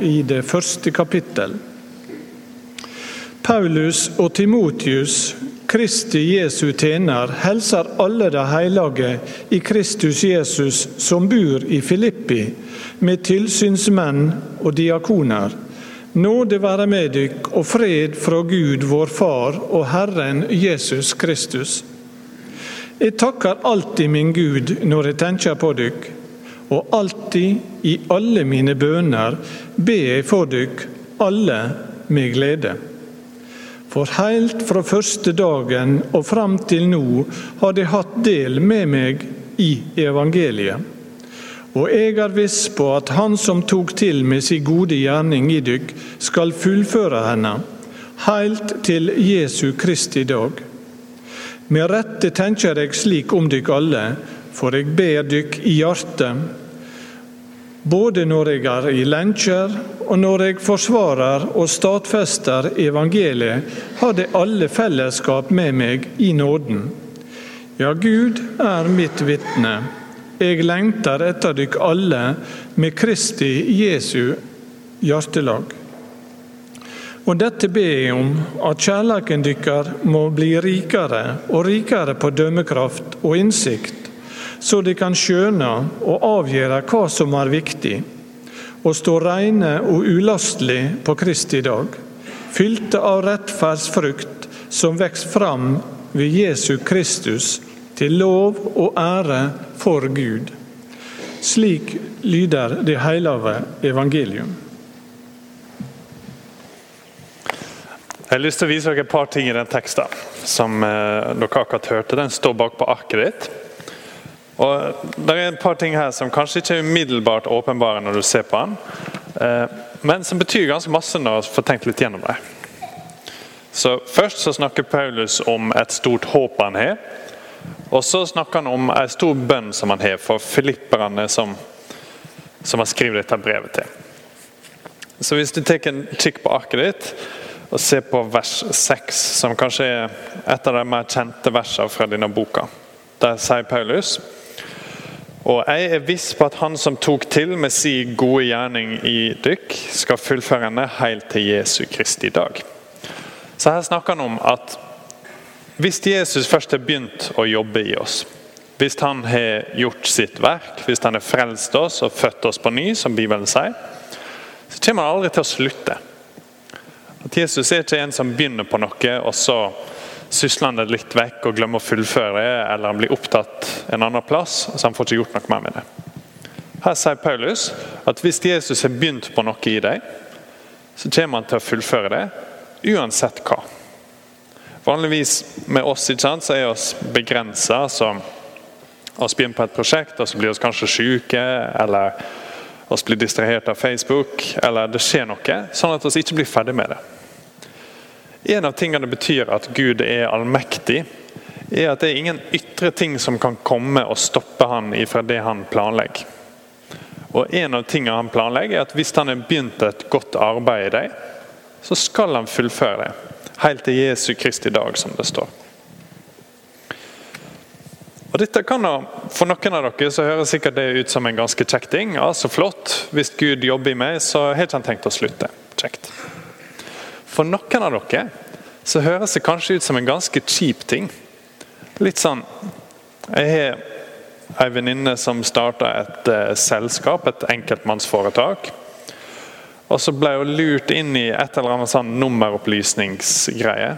i det første kapittel. Paulus og Timotius, Kristi Jesu tjener, hilser alle de hellige i Kristus Jesus som bor i Filippi, med tilsynsmenn og diakoner. Nåde være med dykk og fred fra Gud vår Far og Herren Jesus Kristus. Jeg takker alltid min Gud når jeg tenker på dykk, og alltid i alle mine bøner ber jeg for dykk, alle med glede. For heilt fra første dagen og fram til nå har de hatt del med meg i evangeliet. Og jeg er viss på at Han som tok til med sin gode gjerning i dykk, skal fullføre henne, heilt til Jesu Kristi dag. Med rette tenker jeg slik om dykk alle, for jeg ber dykk i hjertet. Både når jeg er i lenker og når jeg forsvarer og stadfester evangeliet, har de alle fellesskap med meg i nåden. Ja, Gud er mitt vitne. Jeg lengter etter dykk alle med Kristi Jesu hjertelag. Og dette ber jeg om, at kjærleiken dykkar må bli rikere og rikere på dømmekraft og innsikt, så de kan skjøne og avgjøre hva som er viktig, og stå reine og ulastelig på Kristi dag, fylte av rettferdsfrukt som vokser fram ved Jesu Kristus, til lov og ære for Gud. Slik lyder det hellige evangelium. Jeg har lyst til å vise dere et par ting i den teksten som eh, dere akkurat hørte. Den står bak på arket ditt. Og Det er et par ting her som kanskje ikke er umiddelbart åpenbare når du ser på den, eh, men som betyr ganske masse når du får tenkt litt gjennom det. Så Først så snakker Paulus om et stort håp han har. Og så snakker han om en stor bønn som han har for filipperne som, som han skriver dette brevet til. Så Hvis du tar en kikk på arket ditt, og ser på vers 6, som kanskje er et av de mer kjente versene fra denne boka. Der sier Paulus og jeg er viss på at han som tok til med sin gode gjerning i dykk, skal fullføre henne helt til Jesu Kristi dag. Så her snakker han om at hvis Jesus først har begynt å jobbe i oss, hvis han har gjort sitt verk, hvis han har frelst oss og født oss på ny, som Bibelen sier, så kommer han aldri til å slutte. At Jesus er ikke en som begynner på noe, og så sysler litt vekk og glemmer å fullføre eller han blir opptatt en annen plass, så han får ikke gjort noe mer med det. Her sier Paulus at hvis Jesus har begynt på noe i deg, så kommer han til å fullføre det, uansett hva. Vanligvis med oss ikke sant, så er oss begrensa. Vi begynner på et prosjekt, og så blir vi kanskje syke, eller oss blir distrahert av Facebook, eller det skjer noe, sånn at vi ikke blir ferdig med det. En av tingene det betyr at Gud er allmektig, er at det er ingen ytre ting som kan komme og stoppe han ifra det han planlegger. Og En av tingene han planlegger, er at hvis han har begynt et godt arbeid i deg, så skal han fullføre det. Helt til Jesu Kristi dag, som det står. Og dette kan da, For noen av dere så høres sikkert det ut som en ganske kjekk ting. Ja, så flott. Hvis Gud jobber i meg, så har ikke han tenkt å slutte. Kjekt. For noen av dere så høres det kanskje ut som en ganske kjip ting. Litt sånn Jeg har ei venninne som starta et uh, selskap, et enkeltmannsforetak. Og så ble hun lurt inn i et eller annet sånn nummeropplysningsgreie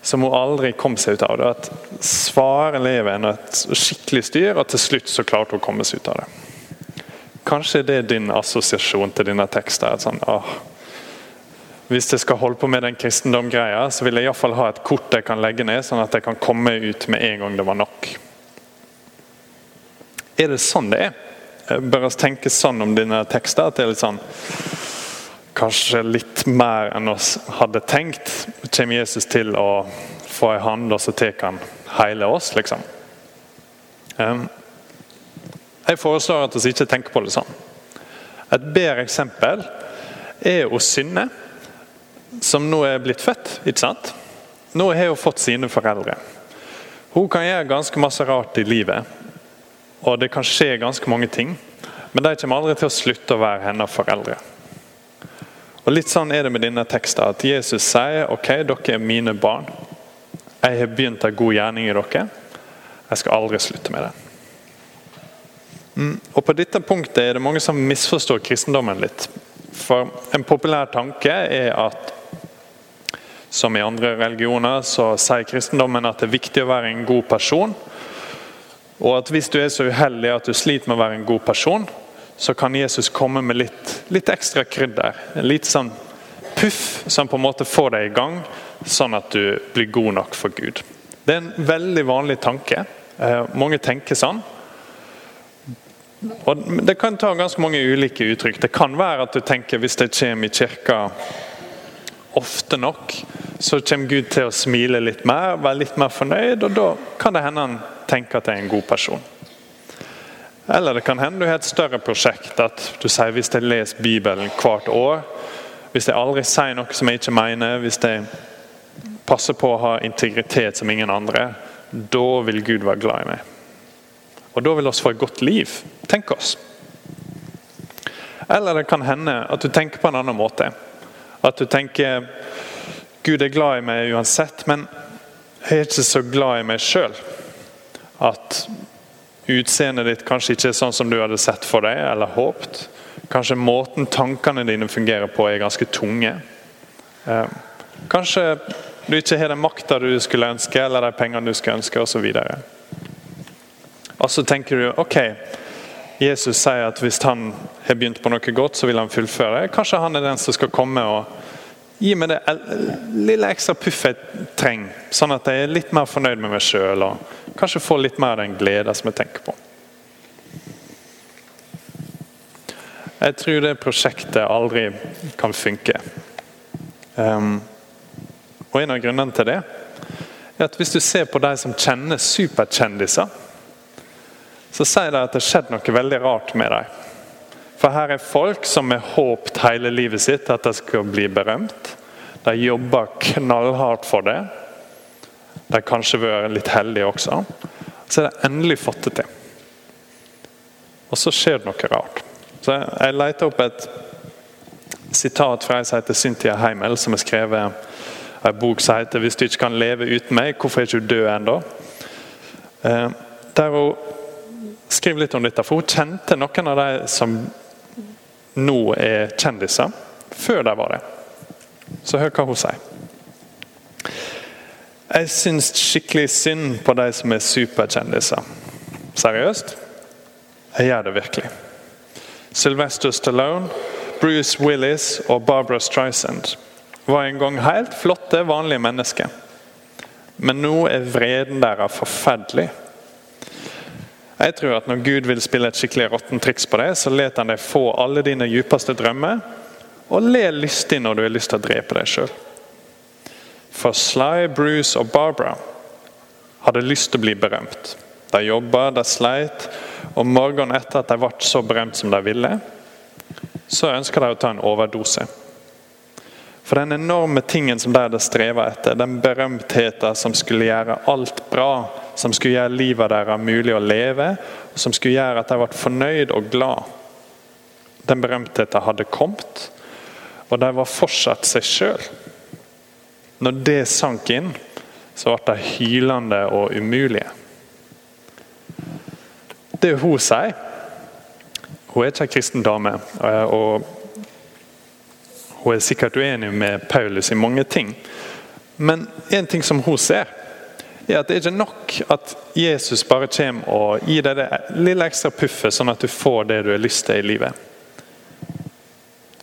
som hun aldri kom seg ut av. det at Svare eleven et skikkelig styr, og til slutt så klarte hun å komme seg ut av det. Kanskje det er din assosiasjon til denne teksten. Sånn, åh, hvis jeg skal holde på med den kristendomgreia, så vil jeg iallfall ha et kort jeg kan legge ned, sånn at jeg kan komme ut med en gang det var nok. Er det sånn det er? Bør vi tenke sånn om dine tekster? at det er litt sånn kanskje litt mer enn oss hadde tenkt, kommer Jesus til å få ei hand, og så tar han hele oss, liksom. Jeg foreslår at vi ikke tenker på det sånn. Et bedre eksempel er å Synne, som nå er blitt født. ikke sant? Nå har hun fått sine foreldre. Hun kan gjøre ganske masse rart i livet, og det kan skje ganske mange ting. Men de kommer aldri til å slutte å være hennes foreldre. Og Litt sånn er det med denne teksten, at Jesus sier ok, dere er mine barn. Jeg har begynt en god gjerning i dere. Jeg skal aldri slutte med det. Mm, og På dette punktet er det mange som misforstår kristendommen litt. For En populær tanke er at som i andre religioner så sier kristendommen at det er viktig å være en god person. Og at hvis du er så uheldig at du sliter med å være en god person, så kan Jesus komme med litt, litt ekstra krydder. Litt sånn puff som på en måte får deg i gang, sånn at du blir god nok for Gud. Det er en veldig vanlig tanke. Eh, mange tenker sånn. Og Det kan ta ganske mange ulike uttrykk. Det kan være at du tenker hvis jeg kommer i kirka ofte nok, så kommer Gud til å smile litt mer, være litt mer fornøyd, og da kan det hende han tenker at jeg er en god person. Eller det kan hende du har et større prosjekt. At du sier hvis jeg leser Bibelen hvert år, hvis jeg aldri sier noe som jeg ikke mener, hvis jeg passer på å ha integritet som ingen andre, da vil Gud være glad i meg. Og da vil vi få et godt liv. Tenk oss. Eller det kan hende at du tenker på en annen måte. At du tenker Gud er glad i meg uansett, men jeg er ikke så glad i meg sjøl. At utseendet ditt kanskje ikke er sånn som du hadde sett for deg eller håpt. Kanskje måten tankene dine fungerer på, er ganske tunge. Eh, kanskje du ikke har den makta du skulle ønske, eller de pengene du skulle ønske, osv. Og, og så tenker du ok, Jesus sier at hvis han har begynt på noe godt, så vil han fullføre. Kanskje han er den som skal komme og gi meg det lille ekstra puffet jeg trenger, sånn at jeg er litt mer fornøyd med meg sjøl og kanskje får litt mer av den gleden som jeg tenker på. Jeg tror det prosjektet aldri kan funke. Um, og En av grunnene til det er at hvis du ser på de som kjenner superkjendiser, så sier de at det har skjedd noe veldig rart med dem. For her er folk som har håpet hele livet sitt at de skal bli berømt. De jobber knallhardt for det. De har kanskje vært litt heldige også. Så har de endelig fått det til. Og så skjer det noe rart. Så Jeg leter opp et sitat fra ei som heter Cynthia Heimel, som har skrevet en bok som heter 'Hvis du ikke kan leve uten meg, hvorfor er du ikke død ennå?' Eh, skriver litt om dette, for Hun kjente noen av de som nå er kjendiser, før de var det. Så hør hva hun sier. Jeg syns skikkelig synd på de som er superkjendiser. Seriøst? Jeg gjør det virkelig. Sylvester Stallone, Bruce Willis og Barbara Streisand var en gang helt flotte, vanlige mennesker. Men nå er vreden deres forferdelig. Jeg tror at Når Gud vil spille et skikkelig råttent triks på deg, så let han deg få alle dine djupeste drømmer, og le lystig når du har lyst til å drepe deg sjøl. For Sly, Bruce og Barbara hadde lyst til å bli berømt. De jobba, de sleit, og morgenen etter at de ble så berømt som de ville, så ønska de å ta en overdose. For den enorme tingen som de hadde streva etter, den berømtheten som skulle gjøre alt bra, som skulle gjøre livet deres mulig å leve, og som skulle gjøre at de ble fornøyd og glad, den berømtheten hadde kommet, og de var fortsatt seg sjøl. Når det sank inn, så ble de hylende og umulige. Det hun sier Hun er ikke en kristen dame. og hun er sikkert uenig med Paulus i mange ting. Men en ting som hun ser, er at det er ikke nok at Jesus bare kommer og gir deg det lille ekstra puffet, sånn at du får det du har lyst til i livet.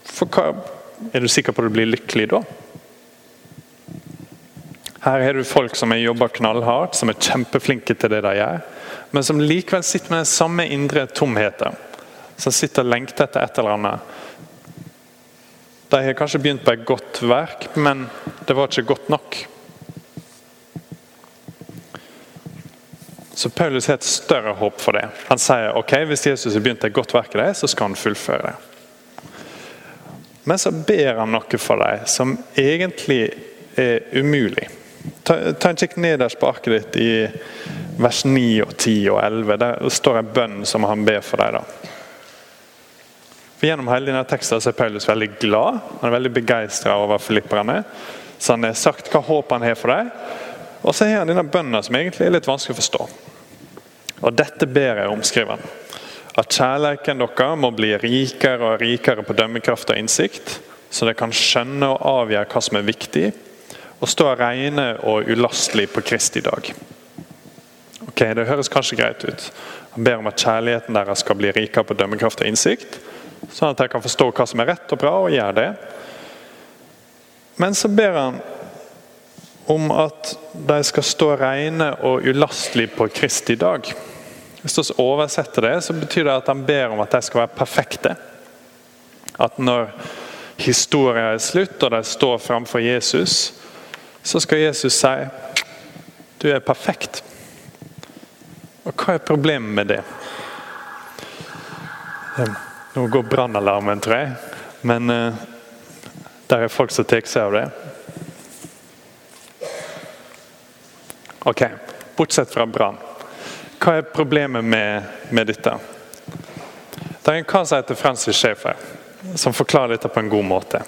For hva, Er du sikker på at du blir lykkelig da? Her har du folk som har jobba knallhardt, som er kjempeflinke til det de gjør, men som likevel sitter med den samme indre tomheten. Som sitter og lengter etter et eller annet de har kanskje begynt på et godt verk, men det var ikke godt nok. Så Paulus har et større håp for det. Han sier ok, hvis Jesus har begynt et godt verk i deg, så skal han fullføre det. Men så ber han noe for deg som egentlig er umulig. Ta, ta en kikk nederst på arket ditt i vers 9, og 10 og 11. Der står en bønn som han ber for deg. For Gjennom hele denne teksten er Paulus veldig glad han er veldig begeistra over filipperne. Så han har sagt hva håp han har for dem. Og så har han denne bønnen som egentlig er litt vanskelig å forstå. Og Dette ber jeg om, skriver han. At kjærleiken deres må bli rikere og rikere på dømmekraft og innsikt, så dere kan skjønne og avgjøre hva som er viktig, og stå rene og ulastelig på Kristi dag. Ok, Det høres kanskje greit ut. Han ber om at kjærligheten deres skal bli rikere på dømmekraft og innsikt, sånn at de kan forstå hva som er rett og bra, og gjøre det. Men så ber han om at de skal stå rene og ulastelige på Kristi dag. Hvis vi oversetter det, så betyr det at han ber om at de skal være perfekte. At når historien er slutt og de står framfor Jesus, så skal Jesus si du er perfekt. Og hva er problemet med det? Nå går brannalarmen, tror jeg. Men uh, der er folk som tar seg av det. Ok, bortsett fra brann. Hva er problemet med, med, dette? Det er en kar som heter Francis Schaefer, som forklarer dette på en god måte.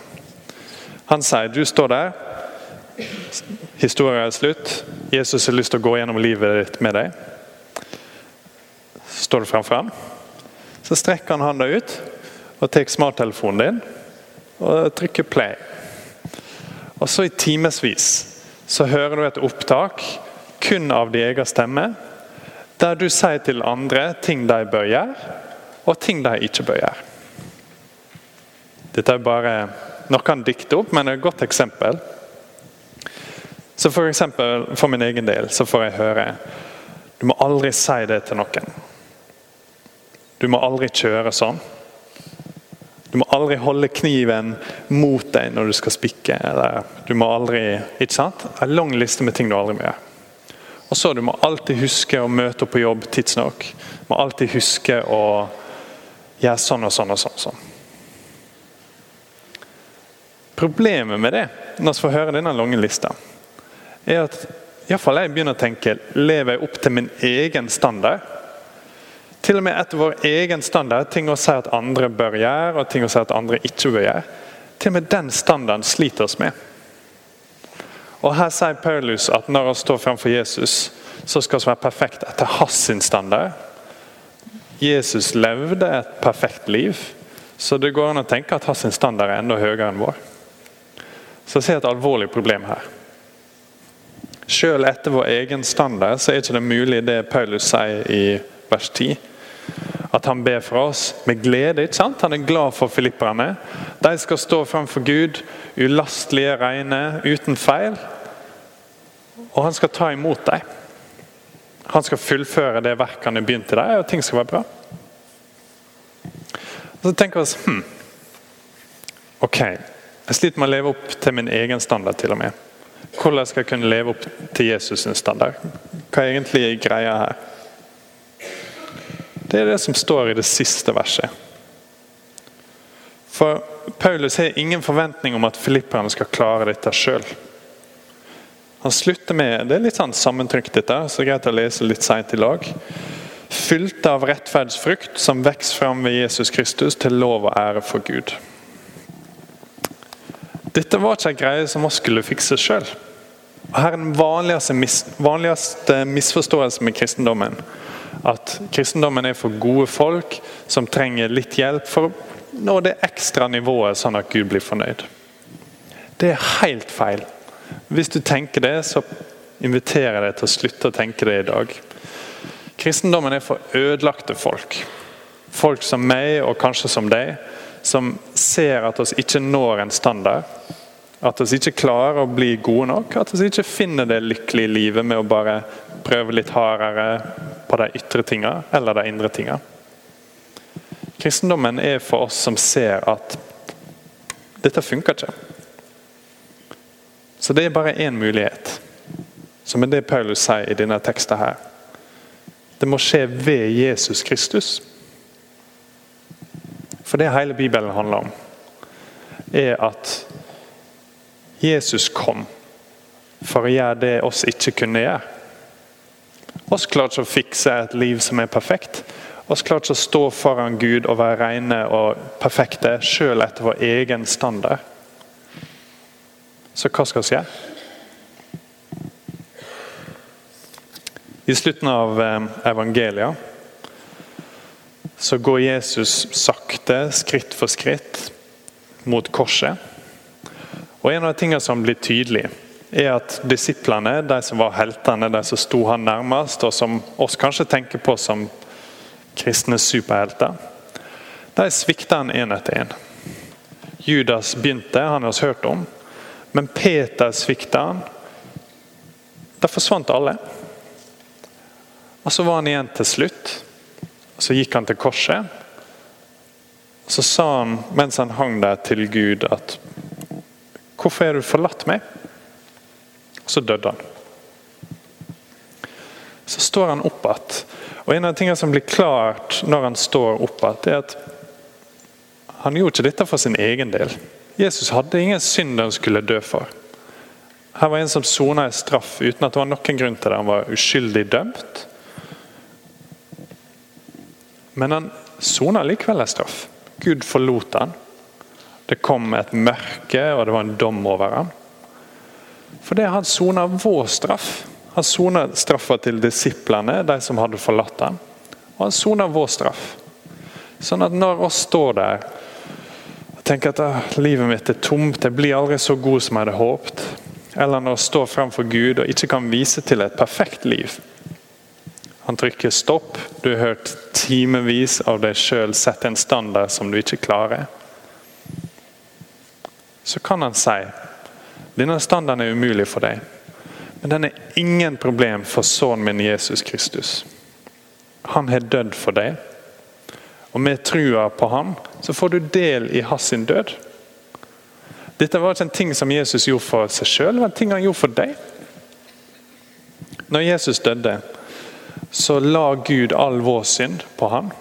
Han sier du står der, historien er slutt, Jesus har lyst til å gå gjennom livet ditt med deg. Står du framfor ham, så strekker han hånda ut og tar smarttelefonen din og trykker play. Og så i timevis så hører du et opptak kun av din egen stemme, der du sier til andre ting de bør gjøre, og ting de ikke bør gjøre. Dette er bare noe han dikter opp, men et godt eksempel. Så For eksempel, for min egen del så får jeg høre du må aldri si det til noen. Du må aldri kjøre sånn. Du må aldri holde kniven mot deg når du skal spikke. Eller du må aldri, ikke sant? En lang liste med ting du aldri må gjøre. Og så Du må alltid huske å møte opp på jobb tidsnok. Du må alltid huske å gjøre sånn og sånn og sånn. Og sånn. Problemet med det, når vi får høre denne lange lista, er at iallfall jeg begynner å tenke lever jeg opp til min egen standard? Til og med etter vår egen standard, ting å si at andre bør gjøre, og ting å si at andre ikke bør gjøre. Til og med den standarden sliter oss med. Og Her sier Paulus at når vi står framfor Jesus, så skal vi være perfekt etter hans standard. Jesus levde et perfekt liv, så det går an å tenke at hans standard er enda høyere enn vår. Så jeg ser et alvorlig problem her. Selv etter vår egen standard så er det ikke mulig det Paulus sier i vers 10 at han ber for oss med glede. ikke sant? Han er glad for filipperne. De skal stå framfor Gud ulastelige, rene, uten feil. Og han skal ta imot dem. Han skal fullføre det verket han har begynt i dem, og ting skal være bra. Og så tenker vi oss hm, Ok, jeg sliter med å leve opp til min egen standard. til og med. Hvordan skal jeg kunne leve opp til Jesus' standard? Hva er egentlig greia her? Det er det som står i det siste verset. For Paulus har ingen forventning om at filipperne skal klare dette sjøl. Han slutter med Det er litt sånn sammentrykt, dette, så greit å lese litt seint i lag. Fylte av rettferdsfrukt som vokser fram ved Jesus Kristus til lov og ære for Gud. Dette var ikke en greie som vi skulle fikse sjøl. Her er den vanligste, mis vanligste misforståelsen med kristendommen at kristendommen er for gode folk som trenger litt hjelp for å nå det ekstra nivået, sånn at Gud blir fornøyd. Det er helt feil. Hvis du tenker det, så inviterer jeg deg til å slutte å tenke det i dag. Kristendommen er for ødelagte folk. Folk som meg, og kanskje som deg, som ser at oss ikke når en standard. At vi ikke klarer å bli gode nok. At vi ikke finner det lykkelige livet med å bare prøve litt hardere, på de ytre tinga eller de indre tinga. Kristendommen er for oss som ser at dette funker ikke. Så det er bare én mulighet, som er det Paulus sier i denne teksten her. Det må skje ved Jesus Kristus. For det hele Bibelen handler om, er at Jesus kom for å gjøre det oss ikke kunne gjøre. Oss klarte ikke å fikse et liv som er perfekt. oss ikke å stå foran Gud og være rene og perfekte sjøl etter vår egen standard. Så hva skal vi gjøre? I slutten av evangelia evangeliet så går Jesus sakte, skritt for skritt, mot korset. Og En av de tingene som blir tydelig, er at disiplene, de som var heltene, de som sto han nærmest, og som oss kanskje tenker på som kristne superhelter, de svikta han én etter én. Judas begynte, han har vi hørt om. Men Peter svikta han. Der forsvant alle. Og Så var han igjen til slutt. og Så gikk han til korset. Og Så sa han mens han hang der til Gud at Hvorfor har du forlatt meg? Og så døde han. Så står han opp igjen. Og En av tingene som blir klart når han står opp igjen, er at han gjorde ikke dette for sin egen del. Jesus hadde ingen synd han skulle dø for. Her var en som sona en straff uten at det var noen grunn til det. Han var uskyldig dømt. Men han sona likevel en straff. Gud forlot han. Det kom et mørke, og det var en dom over ham. Fordi han sona vår straff. Han sona straffa til disiplene, de som hadde forlatt ham. Og han sona vår straff. Sånn at når oss står der og tenker at livet mitt er tomt, jeg blir aldri så god som jeg hadde håpet, eller når vi står framfor Gud og ikke kan vise til et perfekt liv Han trykker stopp, du har hørt timevis av deg sjøl sette en standard som du ikke klarer. Så kan han si denne standarden er umulig for deg, men den er ingen problem for sønnen min Jesus Kristus. Han har dødd for deg. Og med trua på ham, så får du del i hans død. Dette var ikke en ting som Jesus gjorde for seg sjøl, det var en ting han gjorde for deg. Når Jesus døde, så la Gud all vår synd på ham.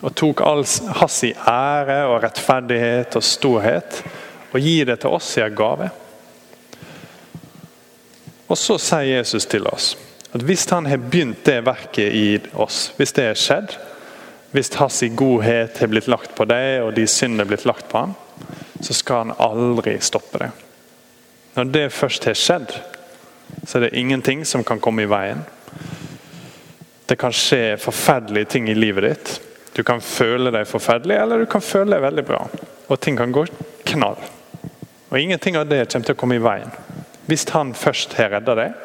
Og tok all hans ære og rettferdighet og storhet og gi det til oss i en gave. Og så sier Jesus til oss at hvis han har begynt det verket i oss, hvis det har skjedd, hvis hans godhet har blitt lagt på deg, og de syndene har blitt lagt på ham, så skal han aldri stoppe det. Når det først har skjedd, så er det ingenting som kan komme i veien. Det kan skje forferdelige ting i livet ditt. Du kan føle deg forferdelig, eller du kan føle deg veldig bra. Og ting kan gå knall. Og Ingenting av det kommer til å komme i veien. Hvis han først har redda deg,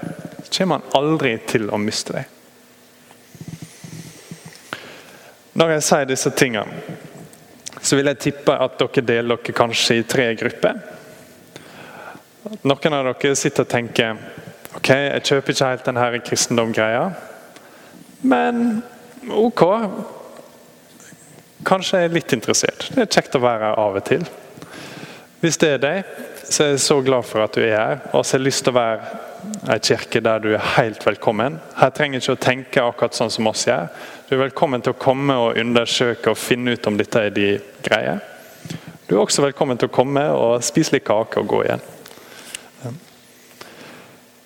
kommer han aldri til å miste deg. Når jeg sier disse tingene, så vil jeg tippe at dere deler dere kanskje i tre grupper. Noen av dere sitter og tenker ok, jeg kjøper ikke helt denne kristendom-greia, men ok. Kanskje jeg er litt interessert. Det er kjekt å være her av og til. Hvis det er deg, så er jeg så glad for at du er her. Og så har jeg lyst til å være ei kirke der du er helt velkommen. Her trenger ikke å tenke akkurat sånn som oss gjør. Du er velkommen til å komme og undersøke og finne ut om dette er de greie. Du er også velkommen til å komme og spise litt kake og gå igjen.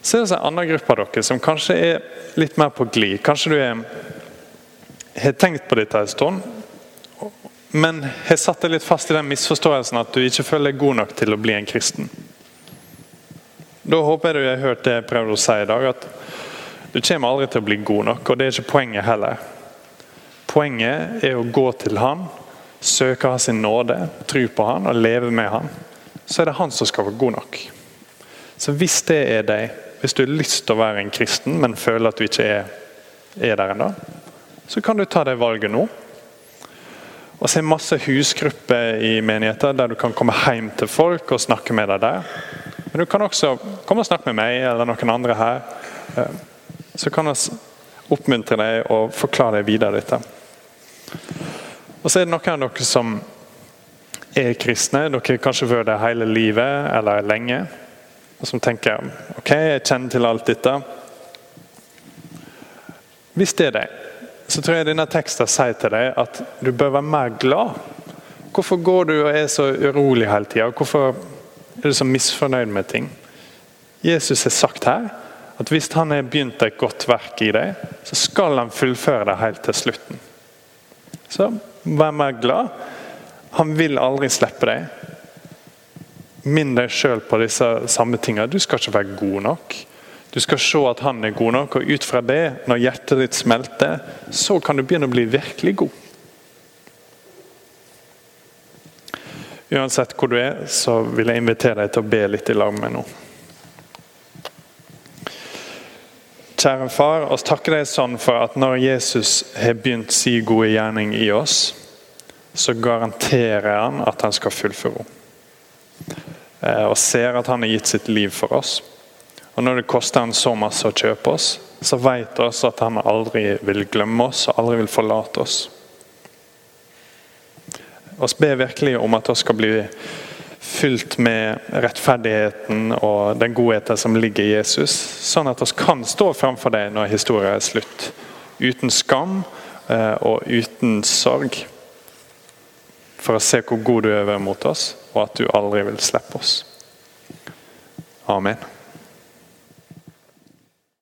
Så er det en annen gruppe av dere som kanskje er litt mer på glid. Kanskje du er, har tenkt på dette en stund, men jeg satt deg litt fast i den misforståelsen at du ikke føler deg god nok til å bli en kristen. Da håper jeg du har hørt det jeg prøvde å si i dag, at du kommer aldri til å bli god nok. Og det er ikke poenget heller. Poenget er å gå til Han, søke hans nåde, tro på Han og leve med Han. Så er det Han som skal være god nok. Så hvis det er deg, hvis du har lyst til å være en kristen, men føler at du ikke er, er der ennå, så kan du ta det valget nå. Og så er det masse husgrupper i menigheter der du kan komme hjem til folk og snakke med deg der. Men du kan også komme og snakke med meg eller noen andre her. Eh, så kan vi oppmuntre deg og forklare deg videre dette. Og så er det noen av dere som er kristne. Dere har kanskje vært det hele livet eller lenge. Og som tenker ok, jeg kjenner til alt dette. Hvis det er deg, så tror jeg denne teksten sier til deg at du bør være mer glad. Hvorfor går du og er så urolig hele tida? Hvorfor er du så misfornøyd med ting? Jesus har sagt her at hvis han har begynt et godt verk i deg, så skal han fullføre det helt til slutten. Så vær mer glad. Han vil aldri slippe deg. Minn deg sjøl på disse samme tingene. Du skal ikke være god nok. Du skal se at han er god nok, og ut fra det, når hjertet ditt smelter, så kan du begynne å bli virkelig god. Uansett hvor du er, så vil jeg invitere deg til å be litt i lag med meg nå. Kjære far, oss takker deg sånn for at når Jesus har begynt si gode gjerning i oss, så garanterer han at han skal fullføre henne. Eh, og ser at han har gitt sitt liv for oss. Og Når det koster han så masse å kjøpe oss, så vet vi at han aldri vil glemme oss og aldri vil forlate oss. Vi ber virkelig om at vi skal bli fylt med rettferdigheten og den godheten som ligger i Jesus, sånn at vi kan stå framfor deg når historien er slutt. Uten skam eh, og uten sorg. For å se hvor god du er mot oss, og at du aldri vil slippe oss. Amen.